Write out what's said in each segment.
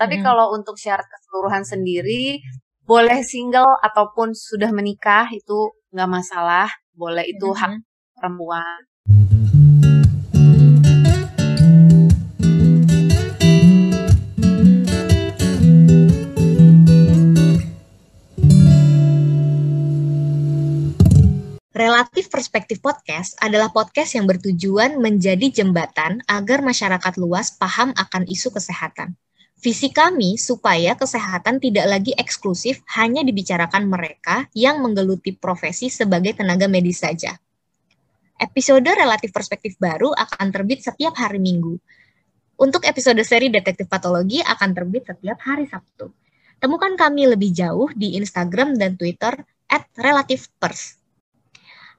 Tapi hmm. kalau untuk syarat keseluruhan sendiri, boleh single ataupun sudah menikah itu nggak masalah. Boleh itu hmm. hak perempuan. Relatif Perspektif Podcast adalah podcast yang bertujuan menjadi jembatan agar masyarakat luas paham akan isu kesehatan. Visi kami supaya kesehatan tidak lagi eksklusif hanya dibicarakan mereka yang menggeluti profesi sebagai tenaga medis saja. Episode Relatif Perspektif baru akan terbit setiap hari Minggu. Untuk episode seri Detektif Patologi akan terbit setiap hari Sabtu. Temukan kami lebih jauh di Instagram dan Twitter at.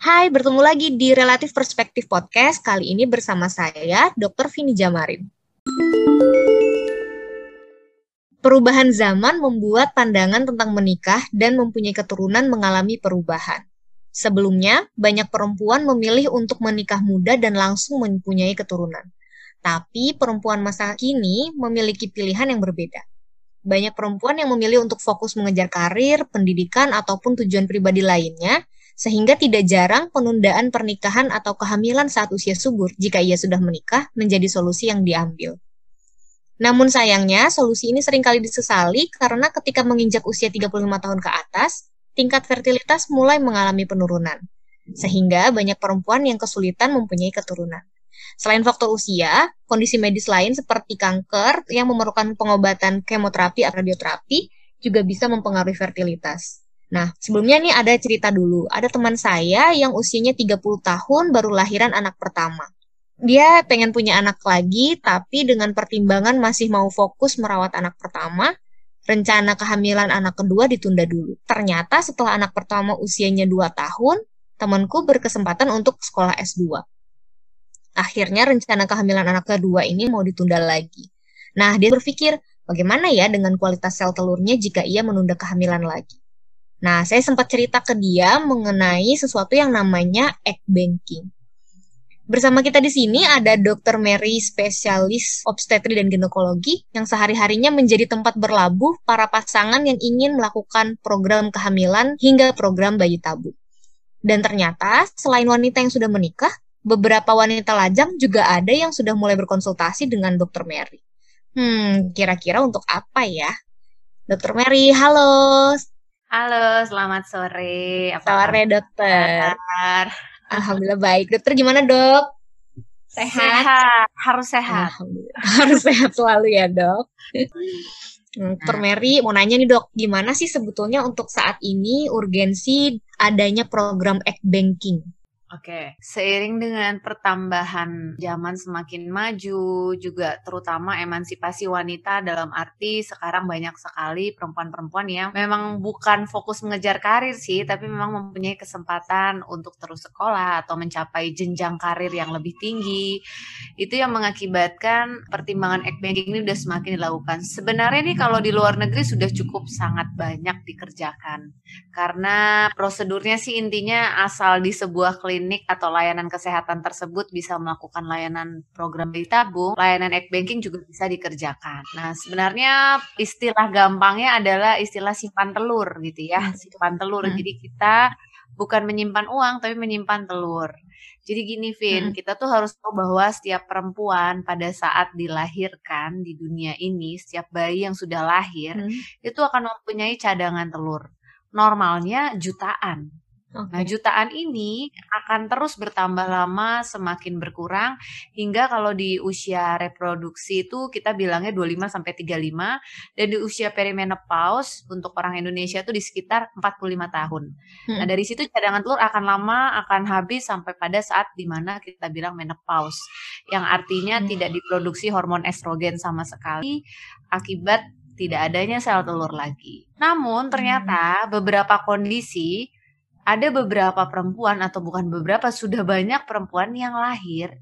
Hai, bertemu lagi di Relatif Perspektif Podcast. Kali ini bersama saya, Dr. Vini Jamarin. Perubahan zaman membuat pandangan tentang menikah dan mempunyai keturunan mengalami perubahan. Sebelumnya, banyak perempuan memilih untuk menikah muda dan langsung mempunyai keturunan. Tapi perempuan masa kini memiliki pilihan yang berbeda. Banyak perempuan yang memilih untuk fokus mengejar karir, pendidikan, ataupun tujuan pribadi lainnya, sehingga tidak jarang penundaan pernikahan atau kehamilan saat usia subur jika ia sudah menikah menjadi solusi yang diambil. Namun sayangnya, solusi ini sering kali disesali karena ketika menginjak usia 35 tahun ke atas, tingkat fertilitas mulai mengalami penurunan. Sehingga banyak perempuan yang kesulitan mempunyai keturunan. Selain faktor usia, kondisi medis lain seperti kanker yang memerlukan pengobatan kemoterapi atau radioterapi juga bisa mempengaruhi fertilitas. Nah, sebelumnya nih ada cerita dulu. Ada teman saya yang usianya 30 tahun baru lahiran anak pertama. Dia pengen punya anak lagi, tapi dengan pertimbangan masih mau fokus merawat anak pertama, rencana kehamilan anak kedua ditunda dulu. Ternyata setelah anak pertama usianya 2 tahun, temanku berkesempatan untuk sekolah S2. Akhirnya rencana kehamilan anak kedua ini mau ditunda lagi. Nah, dia berpikir, bagaimana ya dengan kualitas sel telurnya jika ia menunda kehamilan lagi? Nah, saya sempat cerita ke dia mengenai sesuatu yang namanya egg banking. Bersama kita di sini ada Dr. Mary, spesialis obstetri dan ginekologi, yang sehari-harinya menjadi tempat berlabuh para pasangan yang ingin melakukan program kehamilan hingga program bayi tabung. Dan ternyata, selain wanita yang sudah menikah, beberapa wanita lajang juga ada yang sudah mulai berkonsultasi dengan Dr. Mary. Hmm, kira-kira untuk apa ya? Dr. Mary, halo. Halo, selamat sore. Apa sore, dokter. Alhamdulillah baik. Dokter gimana, dok? Sehat? sehat. Harus sehat. Harus sehat selalu ya, dok. Dokter nah. Mary mau nanya nih dok, gimana sih sebetulnya untuk saat ini urgensi adanya program egg banking? Oke, seiring dengan pertambahan zaman semakin maju, juga terutama emansipasi wanita dalam arti sekarang banyak sekali perempuan-perempuan yang memang bukan fokus mengejar karir sih, tapi memang mempunyai kesempatan untuk terus sekolah atau mencapai jenjang karir yang lebih tinggi. Itu yang mengakibatkan pertimbangan egg ini sudah semakin dilakukan. Sebenarnya nih kalau di luar negeri sudah cukup sangat banyak dikerjakan. Karena prosedurnya sih intinya asal di sebuah klinik klinik atau layanan kesehatan tersebut bisa melakukan layanan program bayi tabung, layanan egg banking juga bisa dikerjakan. Nah, sebenarnya istilah gampangnya adalah istilah simpan telur gitu ya, hmm. simpan telur. Hmm. Jadi kita bukan menyimpan uang tapi menyimpan telur. Jadi gini Vin, hmm. kita tuh harus tahu bahwa setiap perempuan pada saat dilahirkan di dunia ini, setiap bayi yang sudah lahir hmm. itu akan mempunyai cadangan telur. Normalnya jutaan. Okay. Nah, jutaan ini akan terus bertambah lama semakin berkurang hingga kalau di usia reproduksi itu kita bilangnya 25 sampai 35 dan di usia perimenopause untuk orang Indonesia itu di sekitar 45 tahun. Hmm. Nah, dari situ cadangan telur akan lama akan habis sampai pada saat di mana kita bilang menopause yang artinya hmm. tidak diproduksi hormon estrogen sama sekali akibat tidak adanya sel telur lagi. Namun ternyata hmm. beberapa kondisi ada beberapa perempuan atau bukan beberapa sudah banyak perempuan yang lahir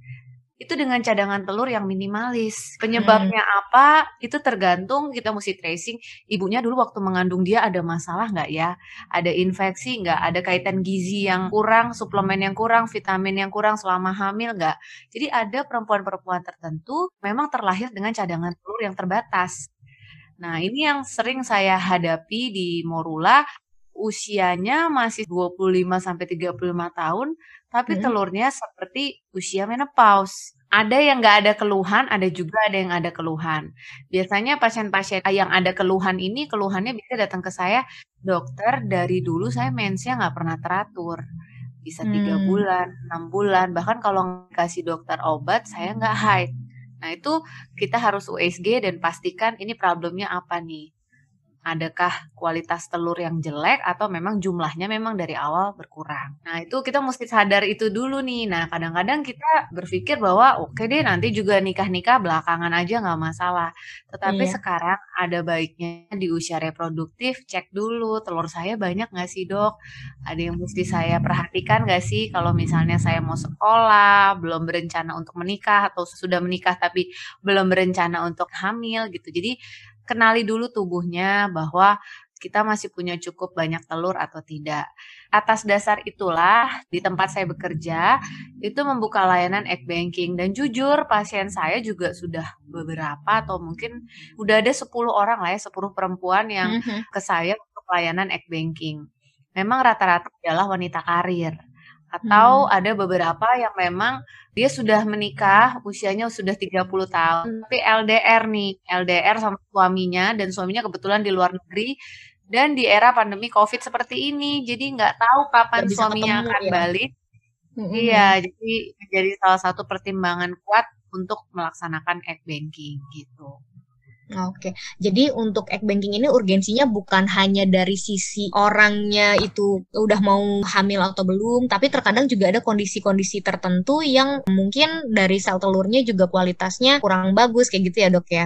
itu dengan cadangan telur yang minimalis. Penyebabnya hmm. apa? Itu tergantung kita mesti tracing ibunya dulu waktu mengandung dia ada masalah nggak ya? Ada infeksi nggak? Ada kaitan gizi yang kurang, suplemen yang kurang, vitamin yang kurang selama hamil nggak? Jadi ada perempuan-perempuan tertentu memang terlahir dengan cadangan telur yang terbatas. Nah, ini yang sering saya hadapi di Morula, usianya masih 25 sampai 35 tahun, tapi hmm. telurnya seperti usia menopause. Ada yang nggak ada keluhan, ada juga ada yang ada keluhan. Biasanya pasien-pasien yang ada keluhan ini, keluhannya bisa datang ke saya, dokter dari dulu saya mensnya nggak pernah teratur. Bisa tiga hmm. bulan, enam bulan, bahkan kalau kasih dokter obat, saya nggak haid. Nah itu kita harus USG dan pastikan ini problemnya apa nih adakah kualitas telur yang jelek atau memang jumlahnya memang dari awal berkurang. Nah, itu kita mesti sadar itu dulu nih. Nah, kadang-kadang kita berpikir bahwa oke okay deh nanti juga nikah-nikah belakangan aja nggak masalah. Tetapi iya. sekarang ada baiknya di usia reproduktif cek dulu telur saya banyak nggak sih dok? Ada yang mesti saya perhatikan nggak sih kalau misalnya saya mau sekolah, belum berencana untuk menikah atau sudah menikah tapi belum berencana untuk hamil gitu. Jadi kenali dulu tubuhnya bahwa kita masih punya cukup banyak telur atau tidak. Atas dasar itulah di tempat saya bekerja itu membuka layanan egg banking dan jujur pasien saya juga sudah beberapa atau mungkin udah ada 10 orang lah ya, 10 perempuan yang mm -hmm. ke saya untuk layanan egg banking. Memang rata-rata adalah wanita karir atau hmm. ada beberapa yang memang dia sudah menikah usianya sudah 30 tahun tapi LDR nih LDR sama suaminya dan suaminya kebetulan di luar negeri dan di era pandemi COVID seperti ini jadi nggak tahu kapan suaminya ketemu, akan ya? balik hmm. iya jadi jadi salah satu pertimbangan kuat untuk melaksanakan egg banking gitu Oke, jadi untuk egg banking ini urgensinya bukan hanya dari sisi orangnya itu udah mau hamil atau belum, tapi terkadang juga ada kondisi-kondisi tertentu yang mungkin dari sel telurnya juga kualitasnya kurang bagus kayak gitu ya dok ya?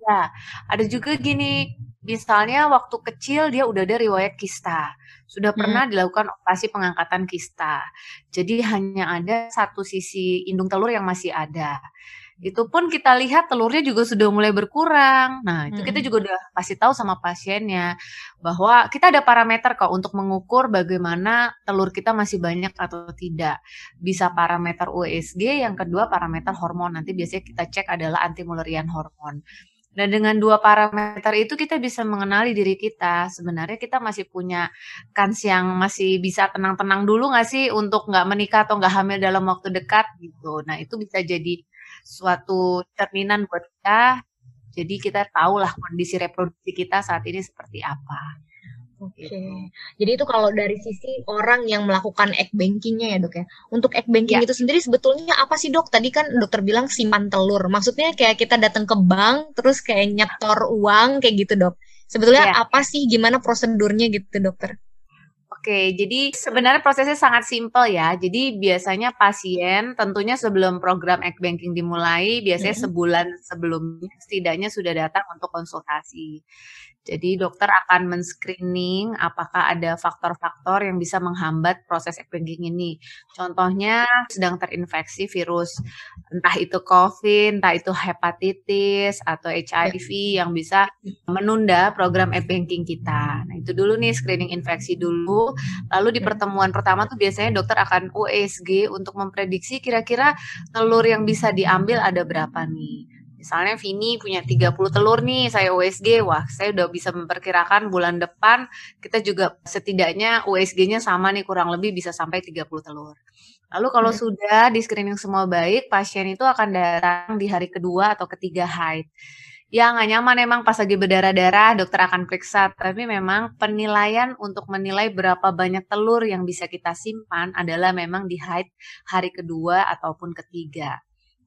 Ya, ada juga gini, misalnya waktu kecil dia udah ada riwayat kista, sudah hmm. pernah hmm. dilakukan operasi pengangkatan kista, jadi hanya ada satu sisi indung telur yang masih ada itu pun kita lihat telurnya juga sudah mulai berkurang. Nah, itu hmm. kita juga udah kasih tahu sama pasiennya bahwa kita ada parameter kok untuk mengukur bagaimana telur kita masih banyak atau tidak. Bisa parameter USG, yang kedua parameter hormon. Nanti biasanya kita cek adalah anti mulerian hormon. Dan dengan dua parameter itu kita bisa mengenali diri kita. Sebenarnya kita masih punya kans yang masih bisa tenang-tenang dulu nggak sih untuk nggak menikah atau nggak hamil dalam waktu dekat gitu. Nah itu bisa jadi suatu cerminan buat kita. Jadi kita tahulah kondisi reproduksi kita saat ini seperti apa. Oke, okay. gitu. jadi itu kalau dari sisi orang yang melakukan egg bankingnya ya dok ya. Untuk egg banking ya. itu sendiri sebetulnya apa sih dok? Tadi kan dokter bilang simpan telur. Maksudnya kayak kita datang ke bank terus kayak nyetor uang kayak gitu dok. Sebetulnya ya. apa sih? Gimana prosedurnya gitu dokter? Oke, jadi sebenarnya prosesnya sangat simpel ya. Jadi biasanya pasien tentunya sebelum program egg banking dimulai, biasanya hmm. sebulan sebelumnya setidaknya sudah datang untuk konsultasi. Jadi dokter akan men-screening apakah ada faktor-faktor yang bisa menghambat proses banking ini. Contohnya sedang terinfeksi virus entah itu COVID, entah itu hepatitis atau HIV yang bisa menunda program egg banking kita. Nah, itu dulu nih screening infeksi dulu. Lalu di pertemuan pertama tuh biasanya dokter akan USG untuk memprediksi kira-kira telur yang bisa diambil ada berapa nih. Misalnya Vini punya 30 telur nih, saya USG, wah saya udah bisa memperkirakan bulan depan kita juga setidaknya USG-nya sama nih kurang lebih bisa sampai 30 telur. Lalu kalau hmm. sudah di screening semua baik, pasien itu akan datang di hari kedua atau ketiga haid. Ya nggak nyaman emang pas lagi berdarah-darah dokter akan periksa, tapi memang penilaian untuk menilai berapa banyak telur yang bisa kita simpan adalah memang di haid hari kedua ataupun ketiga.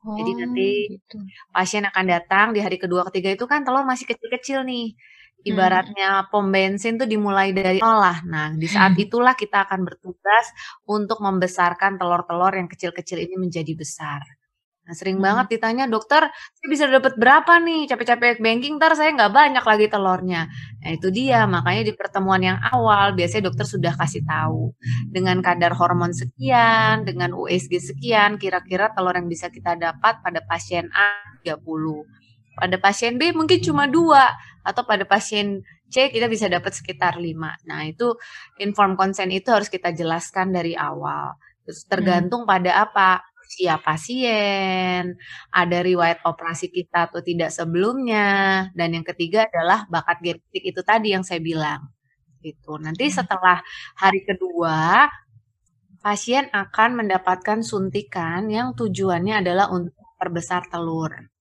Oh, Jadi nanti gitu. pasien akan datang di hari kedua ketiga itu kan telur masih kecil-kecil nih. Hmm. Ibaratnya hmm. pom bensin tuh dimulai dari nol lah. Nah, di saat hmm. itulah kita akan bertugas untuk membesarkan telur-telur yang kecil-kecil ini menjadi besar. Nah, sering hmm. banget ditanya, dokter, saya bisa dapat berapa nih? Capek-capek banking, ntar saya nggak banyak lagi telurnya. Nah, itu dia. Makanya di pertemuan yang awal, biasanya dokter sudah kasih tahu. Dengan kadar hormon sekian, dengan USG sekian, kira-kira telur yang bisa kita dapat pada pasien A 30. Pada pasien B mungkin cuma dua. Atau pada pasien C kita bisa dapat sekitar 5. Nah, itu inform consent itu harus kita jelaskan dari awal. Terus tergantung hmm. pada apa? Usia pasien, ada riwayat operasi kita atau tidak sebelumnya, dan yang ketiga adalah bakat genetik itu tadi yang saya bilang. Gitu. Nanti hmm. setelah hari kedua, pasien akan mendapatkan suntikan yang tujuannya adalah untuk perbesar telur.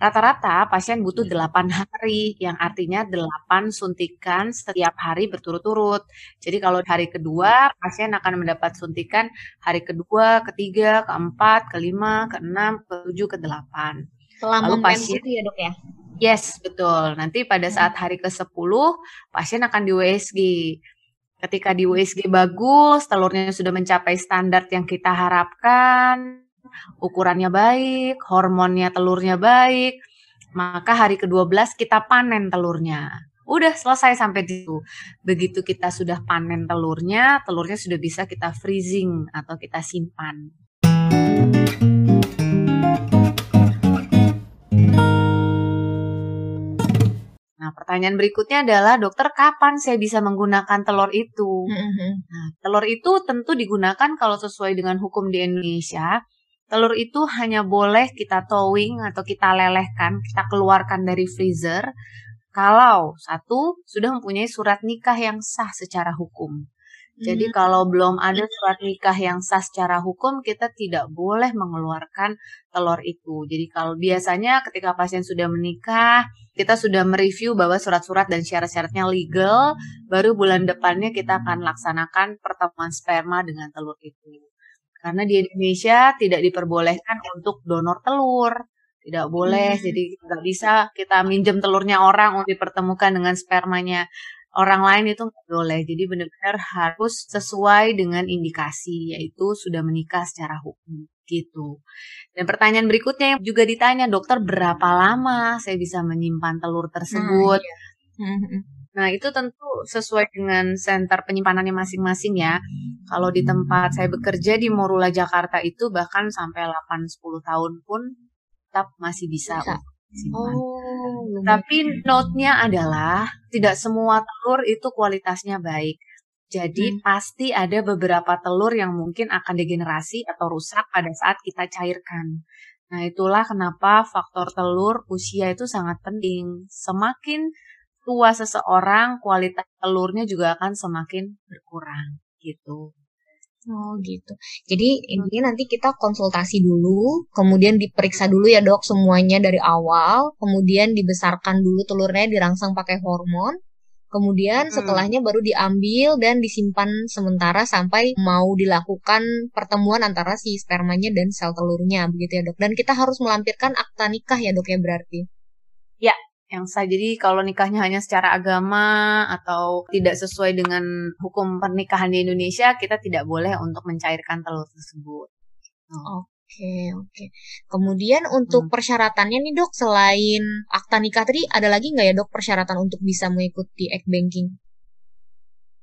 Rata-rata pasien butuh 8 hari, yang artinya 8 suntikan setiap hari berturut-turut. Jadi kalau hari kedua, pasien akan mendapat suntikan hari kedua, ketiga, keempat, kelima, keenam, ketujuh, kedelapan. Selama Lalu pasien itu ya dok ya? Yes, betul. Nanti pada hmm. saat hari ke-10, pasien akan di USG. Ketika di USG bagus, telurnya sudah mencapai standar yang kita harapkan, ukurannya baik, hormonnya telurnya baik, maka hari ke-12 kita panen telurnya. Udah selesai sampai di situ. Begitu kita sudah panen telurnya, telurnya sudah bisa kita freezing atau kita simpan. Nah, pertanyaan berikutnya adalah, dokter kapan saya bisa menggunakan telur itu? Mm-hmm. Nah, telur itu tentu digunakan kalau sesuai dengan hukum di Indonesia Telur itu hanya boleh kita towing atau kita lelehkan, kita keluarkan dari freezer kalau satu sudah mempunyai surat nikah yang sah secara hukum. Jadi hmm. kalau belum ada surat nikah yang sah secara hukum, kita tidak boleh mengeluarkan telur itu. Jadi kalau biasanya ketika pasien sudah menikah, kita sudah mereview bahwa surat-surat dan syarat-syaratnya legal, baru bulan depannya kita akan laksanakan pertemuan sperma dengan telur itu. Karena di Indonesia tidak diperbolehkan untuk donor telur. Tidak boleh, hmm. jadi nggak bisa kita minjem telurnya orang untuk dipertemukan dengan spermanya orang lain itu nggak boleh. Jadi benar-benar harus sesuai dengan indikasi, yaitu sudah menikah secara hukum gitu. Dan pertanyaan berikutnya yang juga ditanya, dokter berapa lama saya bisa menyimpan telur tersebut? Hmm, iya. Hmm, hmm. Nah, itu tentu sesuai dengan center penyimpanannya masing-masing ya. Kalau di tempat saya bekerja di Morula Jakarta itu bahkan sampai 8-10 tahun pun tetap masih bisa. bisa. Oh, Tapi note-nya adalah tidak semua telur itu kualitasnya baik. Jadi hmm. pasti ada beberapa telur yang mungkin akan degenerasi atau rusak pada saat kita cairkan. Nah, itulah kenapa faktor telur usia itu sangat penting. Semakin tua seseorang, kualitas telurnya juga akan semakin berkurang gitu. Oh gitu. Jadi intinya nanti kita konsultasi dulu, kemudian diperiksa dulu ya dok semuanya dari awal, kemudian dibesarkan dulu telurnya dirangsang pakai hormon, kemudian hmm. setelahnya baru diambil dan disimpan sementara sampai mau dilakukan pertemuan antara si spermanya dan sel telurnya begitu ya dok. Dan kita harus melampirkan akta nikah ya dok ya berarti. Ya, yang sah. Jadi kalau nikahnya hanya secara agama atau tidak sesuai dengan hukum pernikahan di Indonesia, kita tidak boleh untuk mencairkan telur tersebut. Oh. Oke, oke. Kemudian untuk hmm. persyaratannya nih dok, selain akta nikah tadi, ada lagi nggak ya dok persyaratan untuk bisa mengikuti egg banking?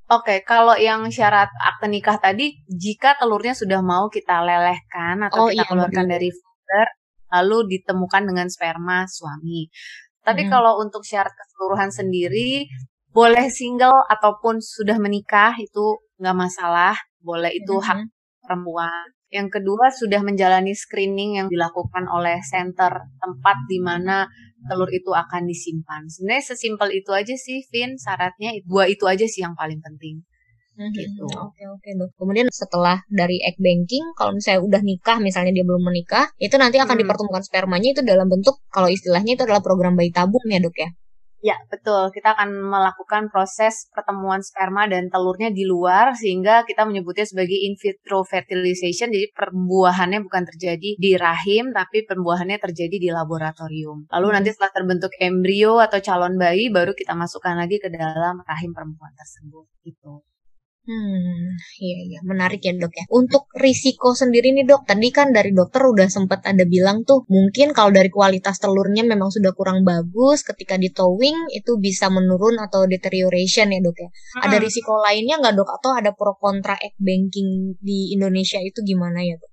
Oke, kalau yang syarat akta nikah tadi, jika telurnya sudah mau kita lelehkan atau oh, kita iya, keluarkan betul. dari freezer, lalu ditemukan dengan sperma suami. Tapi hmm. kalau untuk syarat keseluruhan sendiri, boleh single ataupun sudah menikah itu nggak masalah, boleh itu hmm. hak perempuan. Yang kedua sudah menjalani screening yang dilakukan oleh center tempat di mana telur itu akan disimpan. Sebenarnya sesimpel itu aja sih, Vin. Syaratnya dua itu aja sih yang paling penting. Hmm, gitu. Oke oke dok. Kemudian setelah dari egg banking, kalau misalnya udah nikah, misalnya dia belum menikah, itu nanti akan hmm. dipertemukan spermanya itu dalam bentuk kalau istilahnya itu adalah program bayi tabung ya dok ya. Ya, betul. Kita akan melakukan proses pertemuan sperma dan telurnya di luar sehingga kita menyebutnya sebagai in vitro fertilization. Jadi pembuahannya bukan terjadi di rahim tapi pembuahannya terjadi di laboratorium. Lalu hmm. nanti setelah terbentuk embrio atau calon bayi baru kita masukkan lagi ke dalam rahim perempuan tersebut. Gitu. Hmm, iya iya, menarik ya dok ya. Untuk risiko sendiri nih dok, tadi kan dari dokter udah sempat ada bilang tuh, mungkin kalau dari kualitas telurnya memang sudah kurang bagus, ketika di towing itu bisa menurun atau deterioration ya dok ya. Hmm. Ada risiko lainnya nggak dok? Atau ada pro kontra egg banking di Indonesia itu gimana ya dok?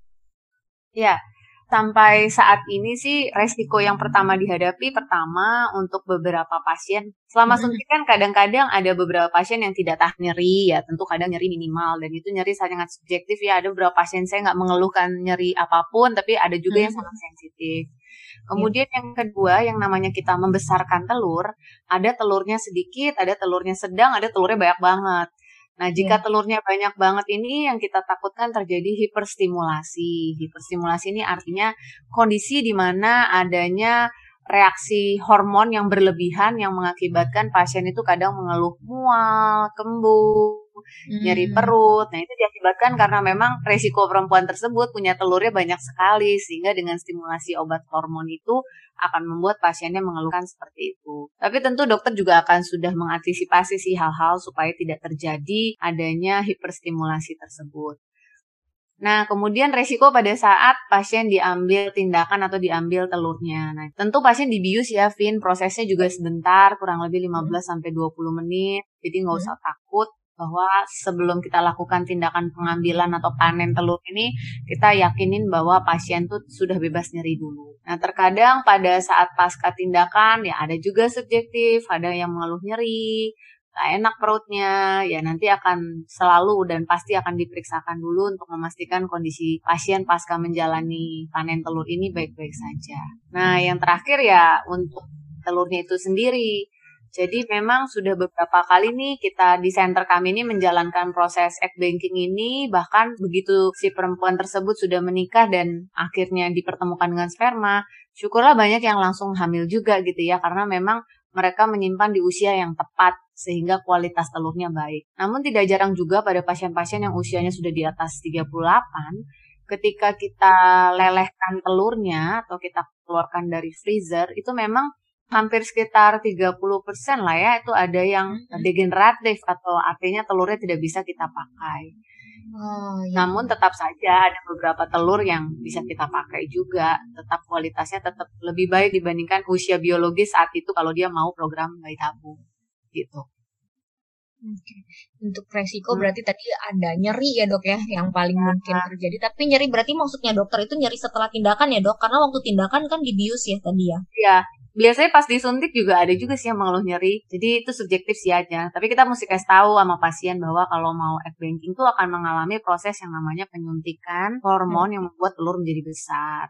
Ya, sampai saat ini sih resiko yang pertama dihadapi pertama untuk beberapa pasien. Selama suntik kan kadang-kadang ada beberapa pasien yang tidak tahan nyeri ya tentu kadang nyeri minimal dan itu nyeri sangat subjektif ya. Ada beberapa pasien saya nggak mengeluhkan nyeri apa pun tapi ada juga yang sangat sensitif. Kemudian yang kedua yang namanya kita membesarkan telur, ada telurnya sedikit, ada telurnya sedang, ada telurnya banyak banget. Nah, jika yeah. telurnya banyak banget ini yang kita takutkan terjadi hiperstimulasi. Hiperstimulasi ini artinya kondisi di mana adanya reaksi hormon yang berlebihan yang mengakibatkan pasien itu kadang mengeluh mual, kembung, hmm. nyeri perut. Nah, itu diakibatkan karena memang resiko perempuan tersebut punya telurnya banyak sekali sehingga dengan stimulasi obat hormon itu akan membuat pasiennya mengeluhkan seperti itu. Tapi tentu dokter juga akan sudah mengantisipasi sih hal-hal supaya tidak terjadi adanya hiperstimulasi tersebut. Nah, kemudian resiko pada saat pasien diambil tindakan atau diambil telurnya. Nah, tentu pasien dibius ya, Vin. Prosesnya juga sebentar, kurang lebih 15 sampai 20 menit. Jadi nggak usah takut bahwa sebelum kita lakukan tindakan pengambilan atau panen telur ini, kita yakinin bahwa pasien tuh sudah bebas nyeri dulu. Nah, terkadang pada saat pasca tindakan ya ada juga subjektif, ada yang mengeluh nyeri, gak enak perutnya, ya nanti akan selalu dan pasti akan diperiksakan dulu untuk memastikan kondisi pasien pasca menjalani panen telur ini baik-baik saja. Nah, yang terakhir ya untuk telurnya itu sendiri jadi memang sudah beberapa kali nih kita di center kami ini menjalankan proses egg banking ini bahkan begitu si perempuan tersebut sudah menikah dan akhirnya dipertemukan dengan sperma, syukurlah banyak yang langsung hamil juga gitu ya karena memang mereka menyimpan di usia yang tepat sehingga kualitas telurnya baik. Namun tidak jarang juga pada pasien-pasien yang usianya sudah di atas 38 ketika kita lelehkan telurnya atau kita keluarkan dari freezer itu memang hampir sekitar 30% lah ya itu ada yang degeneratif atau artinya telurnya tidak bisa kita pakai. Oh, iya. Namun tetap saja ada beberapa telur yang bisa kita pakai juga, tetap kualitasnya tetap lebih baik dibandingkan usia biologis saat itu kalau dia mau program bayi tabung gitu. Oke. Untuk resiko hmm. berarti tadi ada nyeri ya dok ya yang paling ya. mungkin terjadi. Tapi nyeri berarti maksudnya dokter itu nyeri setelah tindakan ya dok? Karena waktu tindakan kan dibius ya tadi ya. Iya, biasanya pas disuntik juga ada juga sih yang mengeluh nyeri. Jadi itu subjektif sih aja. Tapi kita mesti kasih tahu sama pasien bahwa kalau mau egg banking tuh akan mengalami proses yang namanya penyuntikan hormon hmm. yang membuat telur menjadi besar.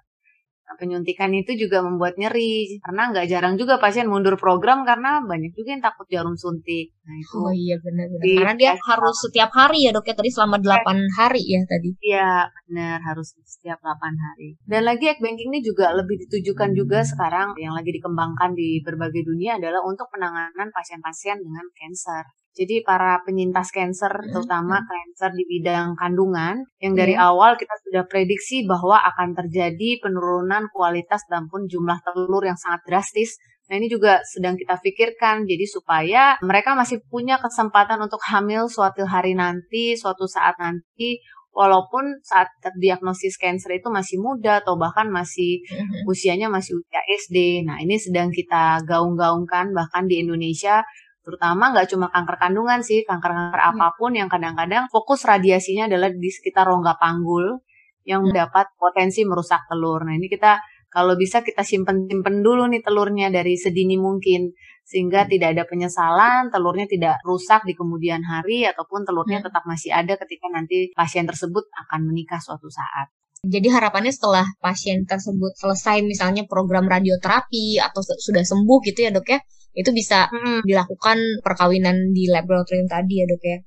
Nah, penyuntikan itu juga membuat nyeri karena nggak jarang juga pasien mundur program karena banyak juga yang takut jarum suntik. Nah itu. Oh iya benar-benar. Karena dia harus setiap hari ya dok ya tadi selama 8 hari ya tadi. Iya benar harus setiap 8 hari. Dan lagi egg banking ini juga lebih ditujukan juga sekarang yang lagi dikembangkan di berbagai dunia adalah untuk penanganan pasien-pasien dengan cancer. Jadi para penyintas kanker, hmm. terutama kanker di bidang kandungan, yang dari hmm. awal kita sudah prediksi bahwa akan terjadi penurunan kualitas dan pun jumlah telur yang sangat drastis. Nah ini juga sedang kita pikirkan, jadi supaya mereka masih punya kesempatan untuk hamil suatu hari nanti, suatu saat nanti, walaupun saat terdiagnosis kanker itu masih muda atau bahkan masih hmm. usianya masih usia SD. Nah ini sedang kita gaung-gaungkan bahkan di Indonesia terutama nggak cuma kanker kandungan sih, kanker-kanker hmm. apa pun yang kadang-kadang fokus radiasinya adalah di sekitar rongga panggul yang hmm. dapat potensi merusak telur. Nah ini kita kalau bisa kita simpen-simpen dulu nih telurnya dari sedini mungkin sehingga hmm. tidak ada penyesalan, telurnya tidak rusak di kemudian hari ataupun telurnya hmm. tetap masih ada ketika nanti pasien tersebut akan menikah suatu saat. Jadi harapannya setelah pasien tersebut selesai misalnya program radioterapi atau sudah sembuh gitu ya dok ya, itu bisa hmm. dilakukan perkawinan di laboratorium tadi ya dok ya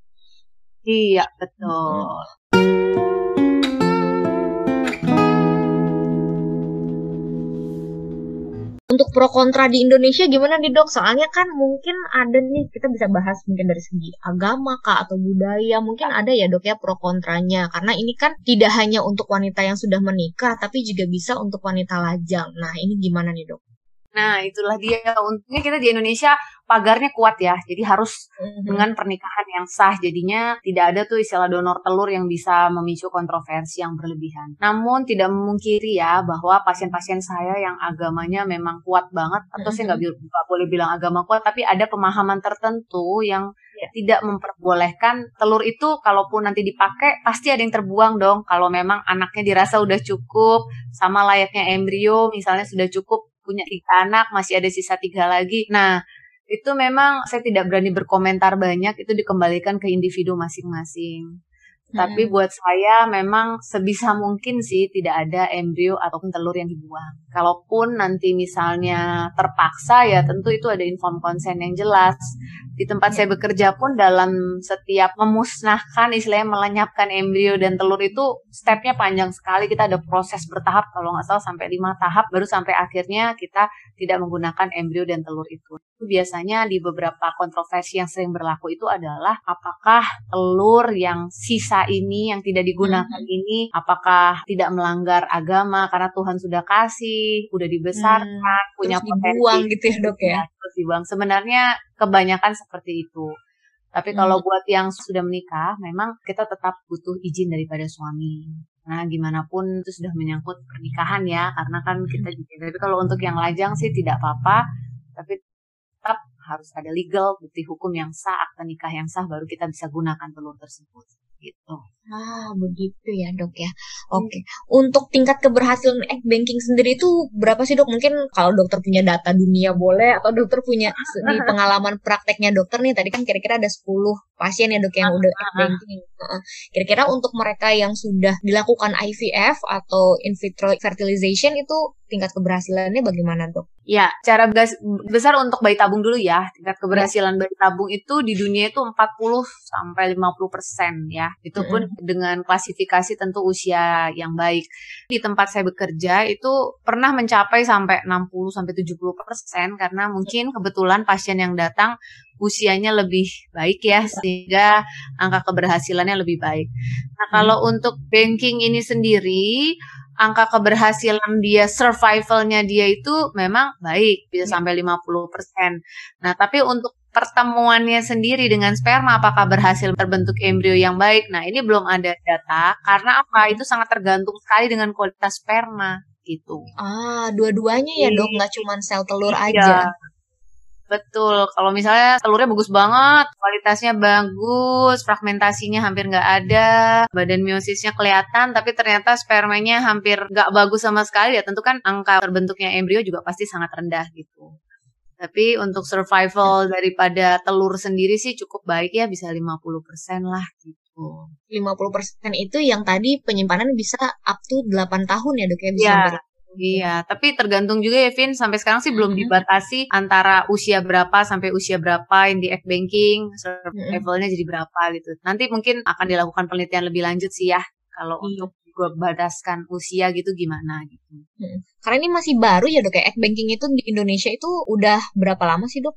iya betul hmm. Untuk pro kontra di Indonesia gimana nih dok? Soalnya kan mungkin ada nih kita bisa bahas mungkin dari segi agama kah atau budaya mungkin ada ya dok ya pro kontranya karena ini kan tidak hanya untuk wanita yang sudah menikah tapi juga bisa untuk wanita lajang. Nah ini gimana nih dok? Nah, itulah dia. Untungnya kita di Indonesia pagarnya kuat ya. Jadi harus mm-hmm. dengan pernikahan yang sah. Jadinya tidak ada tuh istilah donor telur yang bisa memicu kontroversi yang berlebihan. Namun tidak memungkiri ya bahwa pasien-pasien saya yang agamanya memang kuat banget atau mm-hmm. saya nggak boleh bilang agama kuat, tapi ada pemahaman tertentu yang yeah. tidak memperbolehkan telur itu kalaupun nanti dipakai pasti ada yang terbuang dong kalau memang anaknya dirasa udah cukup sama layaknya embrio misalnya sudah cukup punya tiga anak masih ada sisa tiga lagi. Nah itu memang saya tidak berani berkomentar banyak itu dikembalikan ke individu masing-masing tapi buat saya memang sebisa mungkin sih tidak ada embrio ataupun telur yang dibuang. Kalaupun nanti misalnya terpaksa ya tentu itu ada inform consent yang jelas. Di tempat saya bekerja pun dalam setiap memusnahkan istilahnya melenyapkan embrio dan telur itu stepnya panjang sekali. Kita ada proses bertahap kalau nggak salah sampai lima tahap baru sampai akhirnya kita tidak menggunakan embrio dan telur itu. Biasanya di beberapa kontroversi yang sering berlaku itu adalah apakah telur yang sisa ini yang tidak digunakan hmm. ini apakah tidak melanggar agama karena Tuhan sudah kasih, sudah dibesarkan, hmm. punya terus potensi dibuang gitu ya dok ya. Iya, terus dibuang. Sebenarnya kebanyakan seperti itu. Tapi hmm. kalau buat yang sudah menikah, memang kita tetap butuh izin daripada suami. Nah, gimana pun itu sudah menyangkut pernikahan ya, karena kan kita hmm. juga. Tapi kalau untuk yang lajang sih tidak apa-apa, tapi tetap harus ada legal bukti hukum yang sah, akta nikah yang sah, baru kita bisa gunakan telur tersebut gitu. Ah, begitu ya dok ya. Oke, okay. untuk tingkat keberhasilan egg banking sendiri itu berapa sih dok? Mungkin kalau dokter punya data dunia boleh, atau dokter punya di pengalaman prakteknya dokter nih, tadi kan kira-kira ada 10 pasien ya dok yang udah egg banking. Kira-kira untuk mereka yang sudah dilakukan IVF atau in vitro fertilization itu tingkat keberhasilannya bagaimana dok? Ya, cara besar untuk bayi tabung dulu ya. Tingkat keberhasilan bayi tabung itu di dunia itu 40 sampai 50 persen ya. Itu pun mm -hmm. dengan klasifikasi tentu usia yang baik. Di tempat saya bekerja itu pernah mencapai sampai 60 sampai 70 persen karena mungkin kebetulan pasien yang datang usianya lebih baik ya sehingga angka keberhasilannya lebih baik. Nah, kalau mm. untuk banking ini sendiri angka keberhasilan dia survivalnya dia itu memang baik bisa ya. sampai 50%. Nah, tapi untuk pertemuannya sendiri dengan sperma apakah berhasil terbentuk embrio yang baik? Nah, ini belum ada data karena apa? Itu sangat tergantung sekali dengan kualitas sperma gitu. Ah, dua-duanya ya, Dok, nggak cuma sel telur iya. aja. Betul, kalau misalnya telurnya bagus banget, kualitasnya bagus, fragmentasinya hampir nggak ada, badan miosisnya kelihatan, tapi ternyata spermanya hampir nggak bagus sama sekali, ya tentu kan angka terbentuknya embrio juga pasti sangat rendah gitu. Tapi untuk survival daripada telur sendiri sih cukup baik ya, bisa 50% lah gitu. 50% itu yang tadi penyimpanan bisa up to 8 tahun ya dok ya, bisa ya. Iya, tapi tergantung juga ya Vin, sampai sekarang sih belum dibatasi antara usia berapa sampai usia berapa yang di egg banking, levelnya jadi berapa gitu. Nanti mungkin akan dilakukan penelitian lebih lanjut sih ya, kalau iya. untuk gue bataskan usia gitu gimana gitu. Hmm. Karena ini masih baru ya dok ya, egg banking itu di Indonesia itu udah berapa lama sih dok?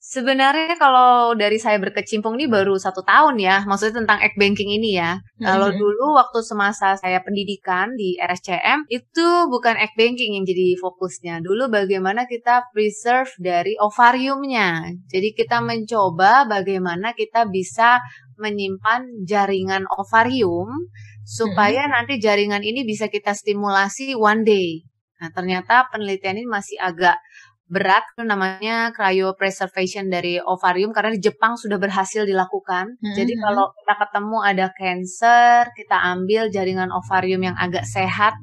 Sebenarnya kalau dari saya berkecimpung ini baru satu tahun ya, maksudnya tentang egg banking ini ya. Mm-hmm. Kalau dulu waktu semasa saya pendidikan di RSCM itu bukan egg banking yang jadi fokusnya. Dulu bagaimana kita preserve dari ovariumnya. Jadi kita mencoba bagaimana kita bisa menyimpan jaringan ovarium supaya mm-hmm. nanti jaringan ini bisa kita stimulasi one day. Nah ternyata penelitian ini masih agak berat itu namanya cryopreservation dari ovarium karena di Jepang sudah berhasil dilakukan. Mm-hmm. Jadi kalau kita ketemu ada cancer, kita ambil jaringan ovarium yang agak sehat,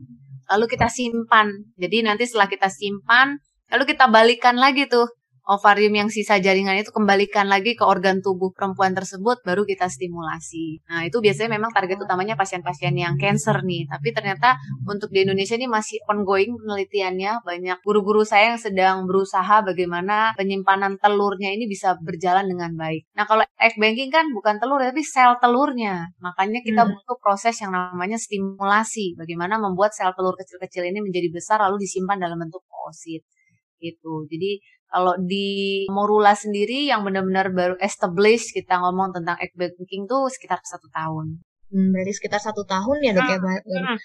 lalu kita simpan. Jadi nanti setelah kita simpan, lalu kita balikan lagi tuh ovarium yang sisa jaringan itu kembalikan lagi ke organ tubuh perempuan tersebut baru kita stimulasi. Nah, itu biasanya memang target utamanya pasien-pasien yang cancer nih. Tapi ternyata untuk di Indonesia ini masih ongoing penelitiannya. Banyak guru-guru saya yang sedang berusaha bagaimana penyimpanan telurnya ini bisa berjalan dengan baik. Nah, kalau egg banking kan bukan telur tapi sel telurnya. Makanya kita hmm. butuh proses yang namanya stimulasi. Bagaimana membuat sel telur kecil-kecil ini menjadi besar lalu disimpan dalam bentuk oosit gitu. Jadi kalau di Morula sendiri yang benar-benar baru established kita ngomong tentang egg banking tuh sekitar satu tahun. Hmm, berarti sekitar satu tahun ya dok ya, hmm. ya hmm.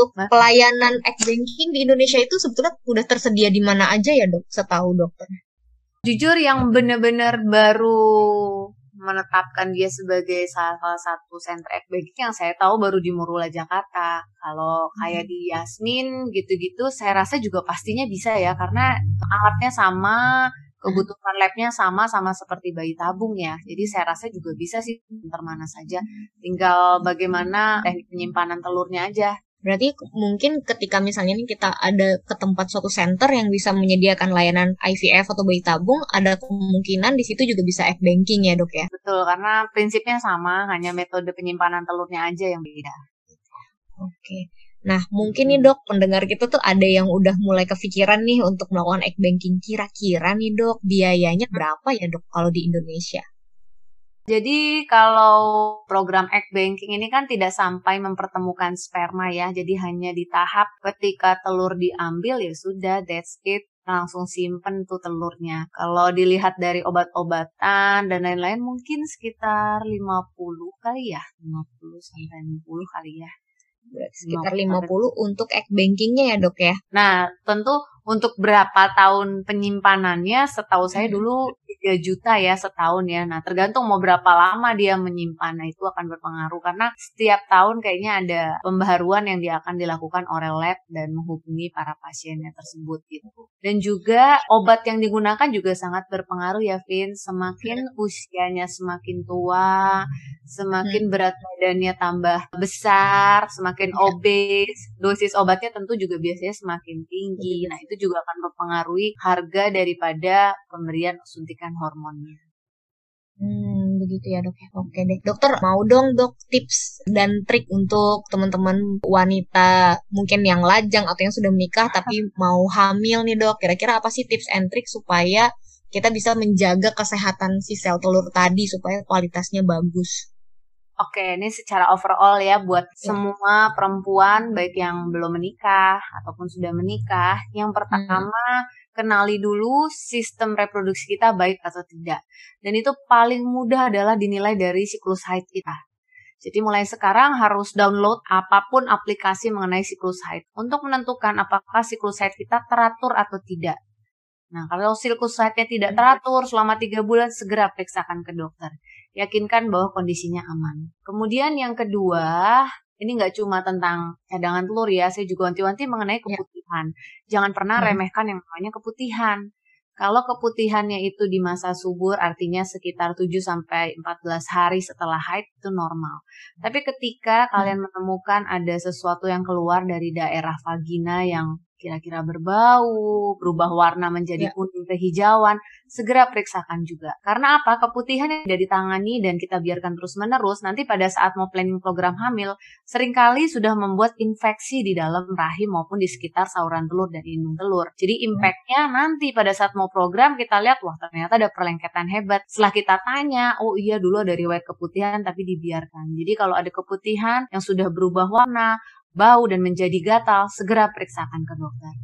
Untuk pelayanan egg banking di Indonesia itu sebetulnya udah tersedia di mana aja ya dok? Setahu dokter. Jujur yang benar-benar baru menetapkan dia sebagai salah, satu center banking yang saya tahu baru di Morula Jakarta. Kalau kayak di Yasmin gitu-gitu saya rasa juga pastinya bisa ya karena alatnya sama, kebutuhan labnya sama sama seperti bayi tabung ya. Jadi saya rasa juga bisa sih antar mana saja. Tinggal bagaimana teknik penyimpanan telurnya aja. Berarti mungkin ketika misalnya nih kita ada ke tempat suatu center yang bisa menyediakan layanan IVF atau bayi tabung, ada kemungkinan di situ juga bisa egg banking ya dok ya? Betul, karena prinsipnya sama, hanya metode penyimpanan telurnya aja yang beda. Oke. Nah, mungkin nih dok, pendengar kita tuh ada yang udah mulai kepikiran nih untuk melakukan egg banking. Kira-kira nih dok, biayanya berapa ya dok kalau di Indonesia? Jadi kalau program egg banking ini kan tidak sampai mempertemukan sperma ya. Jadi hanya di tahap ketika telur diambil ya sudah that's it langsung simpen tuh telurnya. Kalau dilihat dari obat-obatan dan lain-lain mungkin sekitar 50 kali ya. 50 sampai 60 kali ya. Sekitar 50 untuk egg bankingnya ya dok ya? Nah tentu untuk berapa tahun penyimpanannya setahu saya hmm. dulu 3 juta ya setahun ya. Nah, tergantung mau berapa lama dia menyimpan. Nah, itu akan berpengaruh karena setiap tahun kayaknya ada pembaharuan yang dia akan dilakukan oleh lab dan menghubungi para pasiennya tersebut gitu. Dan juga obat yang digunakan juga sangat berpengaruh ya, Vin. Semakin iya. usianya semakin tua, semakin hmm. berat badannya tambah besar, semakin iya. obes, dosis obatnya tentu juga biasanya semakin tinggi. Nah, itu juga akan mempengaruhi harga daripada pemberian suntikan kan hormonnya. Hmm, begitu ya dok ya. Oke deh. Dokter mau dong dok tips dan trik untuk teman-teman wanita mungkin yang lajang atau yang sudah menikah tapi mau hamil nih dok. Kira-kira apa sih tips and trik supaya kita bisa menjaga kesehatan si sel telur tadi supaya kualitasnya bagus? Oke, ini secara overall ya buat ya. semua perempuan baik yang belum menikah ataupun sudah menikah. Yang pertama hmm kenali dulu sistem reproduksi kita baik atau tidak. Dan itu paling mudah adalah dinilai dari siklus haid kita. Jadi mulai sekarang harus download apa pun aplikasi mengenai siklus haid untuk menentukan apakah siklus haid kita teratur atau tidak. Nah, kalau siklus haidnya tidak teratur selama tiga bulan, segera periksakan ke dokter. Yakinkan bahwa kondisinya aman. Kemudian yang kedua, ini nggak cuma tentang cadangan telur ya, saya juga wanti-wanti mengenai ya. keputihan. Ya. Jangan pernah hmm. remehkan yang namanya keputihan. Kalau keputihannya itu di masa subur artinya sekitar 7 sampai 14 hari setelah haid itu normal. Tapi ketika hmm. kalian menemukan ada sesuatu yang keluar dari daerah vagina yang kira-kira berbau, berubah warna menjadi ya. kuning kehijauan, segera periksakan juga. Karena apa? Keputihan yang tidak ditangani dan kita biarkan terus-menerus, nanti pada saat mau planning program hamil, sering kali sudah membuat infeksi di dalam rahim maupun di sekitar saluran telur dan indung telur. Jadi impactnya nanti pada saat mau program kita lihat, wah ternyata ada perlengketan hebat. Setelah kita tanya, oh iya dulu ada riwayat keputihan tapi dibiarkan. Jadi kalau ada keputihan yang sudah berubah warna, bau dan menjadi gatal, segera periksakan ke dokter.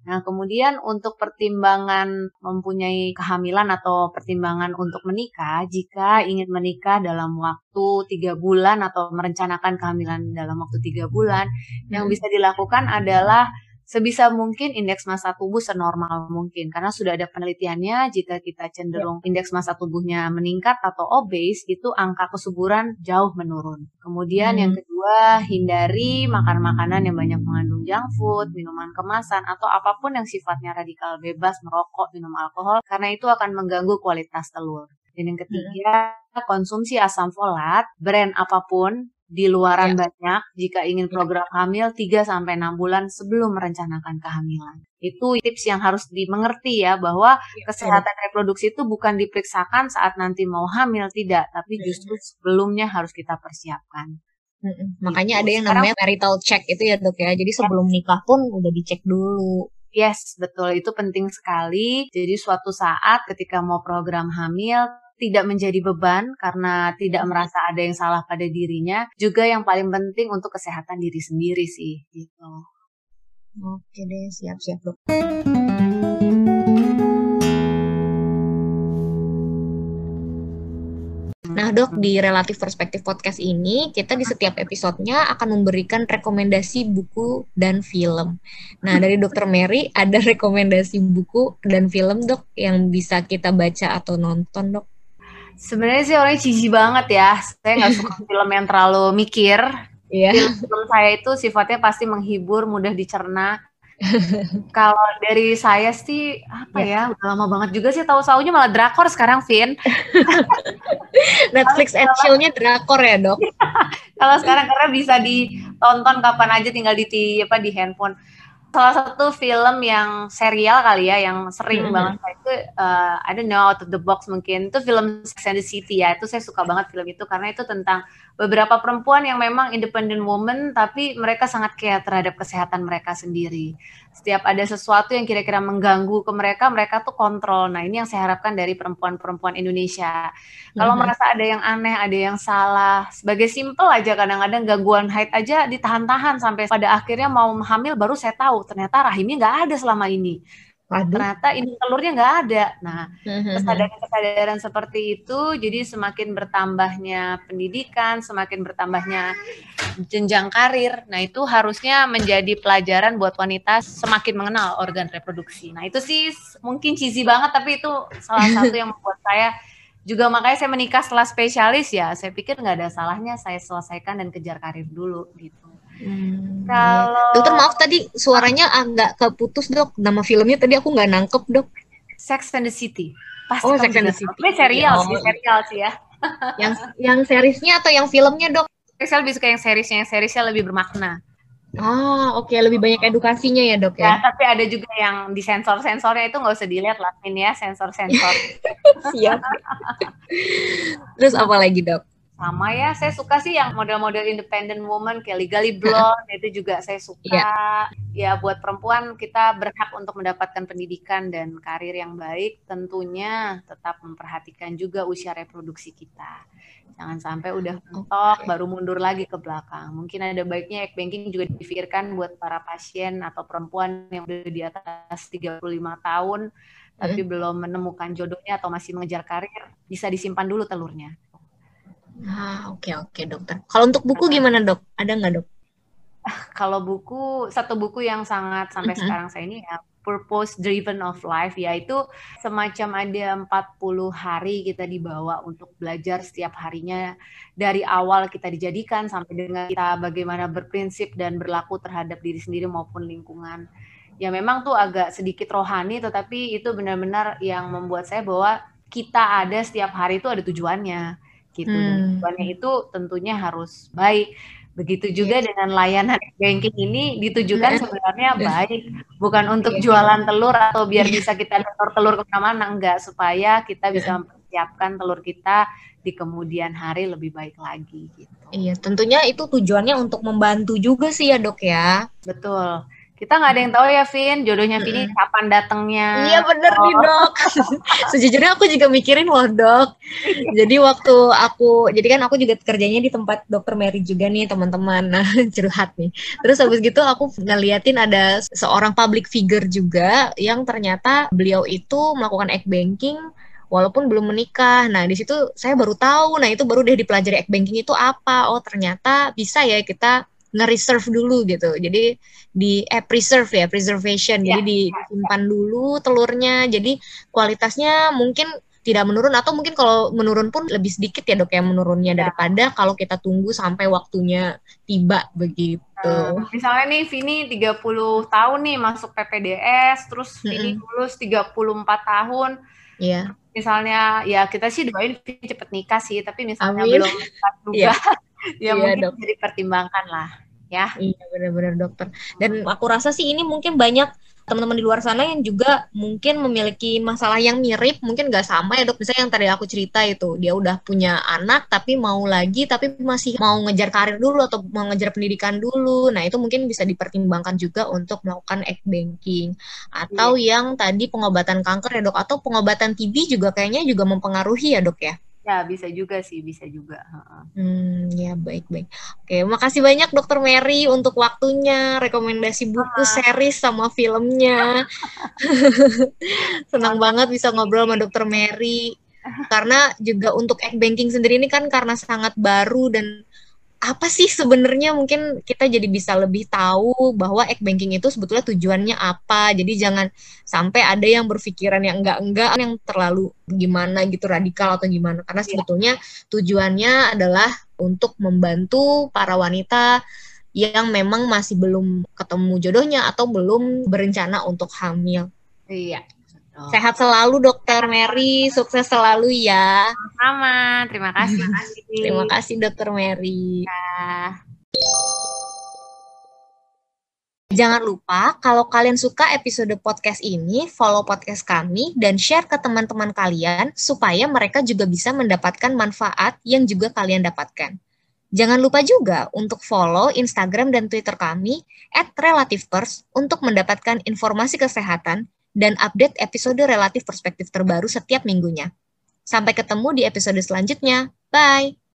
Nah, kemudian untuk pertimbangan mempunyai kehamilan atau pertimbangan untuk menikah, jika ingin menikah dalam waktu tiga bulan atau merencanakan kehamilan dalam waktu tiga bulan, hmm. yang bisa dilakukan adalah sebisa mungkin indeks massa tubuh senormal mungkin karena sudah ada penelitiannya jika kita cenderung ya. indeks massa tubuhnya meningkat atau obes itu angka kesuburan jauh menurun. Kemudian hmm. yang kedua hindari makan makanan yang banyak mengandung junk food, minuman kemasan atau apa pun yang sifatnya radikal bebas, merokok, minum alkohol karena itu akan mengganggu kualitas telur. Dan yang ketiga, hmm. konsumsi asam folat, brand apa pun di luaran ya. banyak jika ingin ya. program hamil 3 sampai 6 bulan sebelum merencanakan kehamilan. Itu tips yang harus dimengerti ya bahwa ya, kesehatan reproduksi itu bukan diperiksakan saat nanti mau hamil tidak, tapi ya. justru sebelumnya harus kita persiapkan. Makanya gitu. ada yang namanya marital check itu ya dok ya. Jadi sebelum nikah pun udah dicek dulu. Yes, betul. Itu penting sekali. Jadi suatu saat ketika mau program hamil, tidak menjadi beban karena tidak merasa ada yang salah pada dirinya. Juga yang paling penting untuk kesehatan diri sendiri sih gitu. Oke deh, siap-siap dok. Nah dok, di Relatif Perspektif Podcast ini, kita di setiap episodenya akan memberikan rekomendasi buku dan film. Nah dari dokter Mary, ada rekomendasi buku dan film dok yang bisa kita baca atau nonton dok? Sebenarnya sih orangnya cici banget ya. Saya nggak suka film yang terlalu mikir. Iya. Film, film saya itu sifatnya pasti menghibur, mudah dicerna. Kalau dari saya sih apa ya, ya udah lama banget juga sih tahu saunya malah drakor sekarang, Vin. Netflix and chill-nya drakor ya, Dok. Kalau sekarang karena bisa ditonton kapan aja tinggal di apa di handphone salah satu film yang serial kali ya yang sering mm -hmm. banget saya itu uh, I don't know out of the box mungkin itu film Sex and the City ya itu saya suka banget film itu karena itu tentang beberapa perempuan yang memang independent woman tapi mereka sangat care terhadap kesehatan mereka sendiri setiap ada sesuatu yang kira-kira mengganggu ke mereka mereka tuh kontrol nah ini yang saya harapkan dari perempuan-perempuan Indonesia kalau mm -hmm. merasa ada yang aneh ada yang salah sebagai simple aja kadang-kadang gangguan haid aja ditahan-tahan sampai pada akhirnya mau hamil baru saya tahu ternyata rahimnya nggak ada selama ini. Aduh. Ternyata ini telurnya nggak ada. Nah, hmm, kesadaran-kesadaran seperti itu, jadi semakin bertambahnya pendidikan, semakin bertambahnya jenjang karir. Nah, itu harusnya menjadi pelajaran buat wanita semakin mengenal organ reproduksi. Nah, itu sih mungkin cheesy banget, tapi itu salah satu yang membuat saya juga makanya saya menikah setelah spesialis ya. Saya pikir nggak ada salahnya saya selesaikan dan kejar karir dulu gitu. Hmm. Kalau dokter maaf tadi suaranya agak keputus dok. Nama filmnya tadi aku nggak nangkep dok. Sex and the City. Pasti oh Sex and the City. Ini serial oh. sih, serial sih ya. yang yang seriesnya atau yang filmnya dok? Saya lebih suka yang seriesnya, yang seriesnya lebih bermakna. Ah, oke, okay. lebih banyak edukasinya ya dok ya. Ya, tapi ada juga yang di sensor sensornya itu nggak usah dilihat lah, ini ya sensor sensor. Siap. Terus apa lagi dok? Sama ya saya suka sih yang model-model independent woman kayak legally blonde itu juga saya suka. Yeah. ya buat perempuan kita berhak untuk mendapatkan pendidikan dan karir yang baik tentunya tetap memperhatikan juga usia reproduksi kita. Jangan sampai udah mentok okay. baru mundur lagi ke belakang. Mungkin ada baiknya egg banking juga dipikirkan buat para pasien atau perempuan yang udah di atas 35 tahun tapi belum menemukan jodohnya atau masih mengejar karir bisa disimpan dulu telurnya Ah, oke okay, oke okay, dokter. Kalau untuk buku gimana dok? Ada nggak dok? Kalau buku, satu buku yang sangat sampai mm -hmm. sekarang saya ini ya purpose driven of life yaitu semacam ada 40 hari kita dibawa untuk belajar setiap harinya dari awal kita dijadikan sampai dengan kita bagaimana berprinsip dan berlaku terhadap diri sendiri maupun lingkungan. Ya memang tuh agak sedikit rohani tetapi itu benar-benar yang membuat saya bahwa kita ada setiap hari itu ada tujuannya gitu. Hmm. Dan itu tentunya harus baik. Begitu juga yeah. dengan layanan banking ini ditujukan iya. sebenarnya baik, bukan untuk yeah. jualan telur atau biar yeah. bisa kita telur telur ke mana-mana, enggak supaya kita iya. bisa mempersiapkan telur kita di kemudian hari lebih baik lagi gitu. Iya, tentunya itu tujuannya untuk membantu juga sih ya dok ya. Betul kita nggak ada yang tahu ya Vin jodohnya Vin ini kapan datangnya iya bener oh. nih dok sejujurnya aku juga mikirin loh dok jadi waktu aku jadi kan aku juga kerjanya di tempat dokter Mary juga nih teman-teman nah curhat nih terus habis gitu aku ngeliatin ada seorang public figure juga yang ternyata beliau itu melakukan egg banking walaupun belum menikah. Nah, di situ saya baru tahu. Nah, itu baru deh dipelajari egg banking itu apa. Oh, ternyata bisa ya kita nge-reserve dulu gitu. Jadi di eh preserve ya, preservation. Jadi ya, disimpan dulu telurnya. Jadi kualitasnya mungkin tidak menurun atau mungkin kalau menurun pun lebih sedikit ya dok ya menurunnya ya. daripada kalau kita tunggu sampai waktunya tiba begitu. Uh, misalnya nih Vini 30 tahun nih masuk PPDS, terus Vini mm -hmm. lulus 34 tahun. Iya. Misalnya ya kita sih doain Vini cepet nikah sih, tapi misalnya Amin. belum juga. yeah. Ya iya, mungkin dok. bisa dipertimbangkan lah ya. Iya benar-benar dokter. Dan aku rasa sih ini mungkin banyak teman-teman di luar sana yang juga mungkin memiliki masalah yang mirip, mungkin nggak sama ya dok. Misalnya yang tadi aku cerita itu, dia udah punya anak tapi mau lagi, tapi masih mau ngejar karir dulu atau mau ngejar pendidikan dulu. Nah itu mungkin bisa dipertimbangkan juga untuk melakukan egg banking. Atau yeah. yang tadi pengobatan kanker ya dok, atau pengobatan TB juga kayaknya juga mempengaruhi ya dok ya. Ya, bisa juga sih, bisa juga. Hmm, ya baik-baik. Oke, makasih banyak Dokter Mary untuk waktunya, rekomendasi buku, series sama filmnya. Senang banget bisa ngobrol sama Dokter Mary. Karena juga untuk egg banking sendiri ini kan karena sangat baru dan apa sih sebenarnya mungkin kita jadi bisa lebih tahu bahwa egg banking itu sebetulnya tujuannya apa. Jadi jangan sampai ada yang berpikiran yang enggak-enggak yang terlalu gimana gitu radikal atau gimana. Karena iya. sebetulnya tujuannya adalah untuk membantu para wanita yang memang masih belum ketemu jodohnya atau belum berencana untuk hamil. Iya. Sehat selalu Dokter Mary, sukses selalu ya. Sama, terima kasih. terima kasih Dokter Mary. Ya. Jangan lupa kalau kalian suka episode podcast ini, follow podcast kami dan share ke teman-teman kalian supaya mereka juga bisa mendapatkan manfaat yang juga kalian dapatkan. Jangan lupa juga untuk follow Instagram dan Twitter kami at @relativepers untuk mendapatkan informasi kesehatan dan update episode relatif perspektif terbaru setiap minggunya. Sampai ketemu di episode selanjutnya. Bye!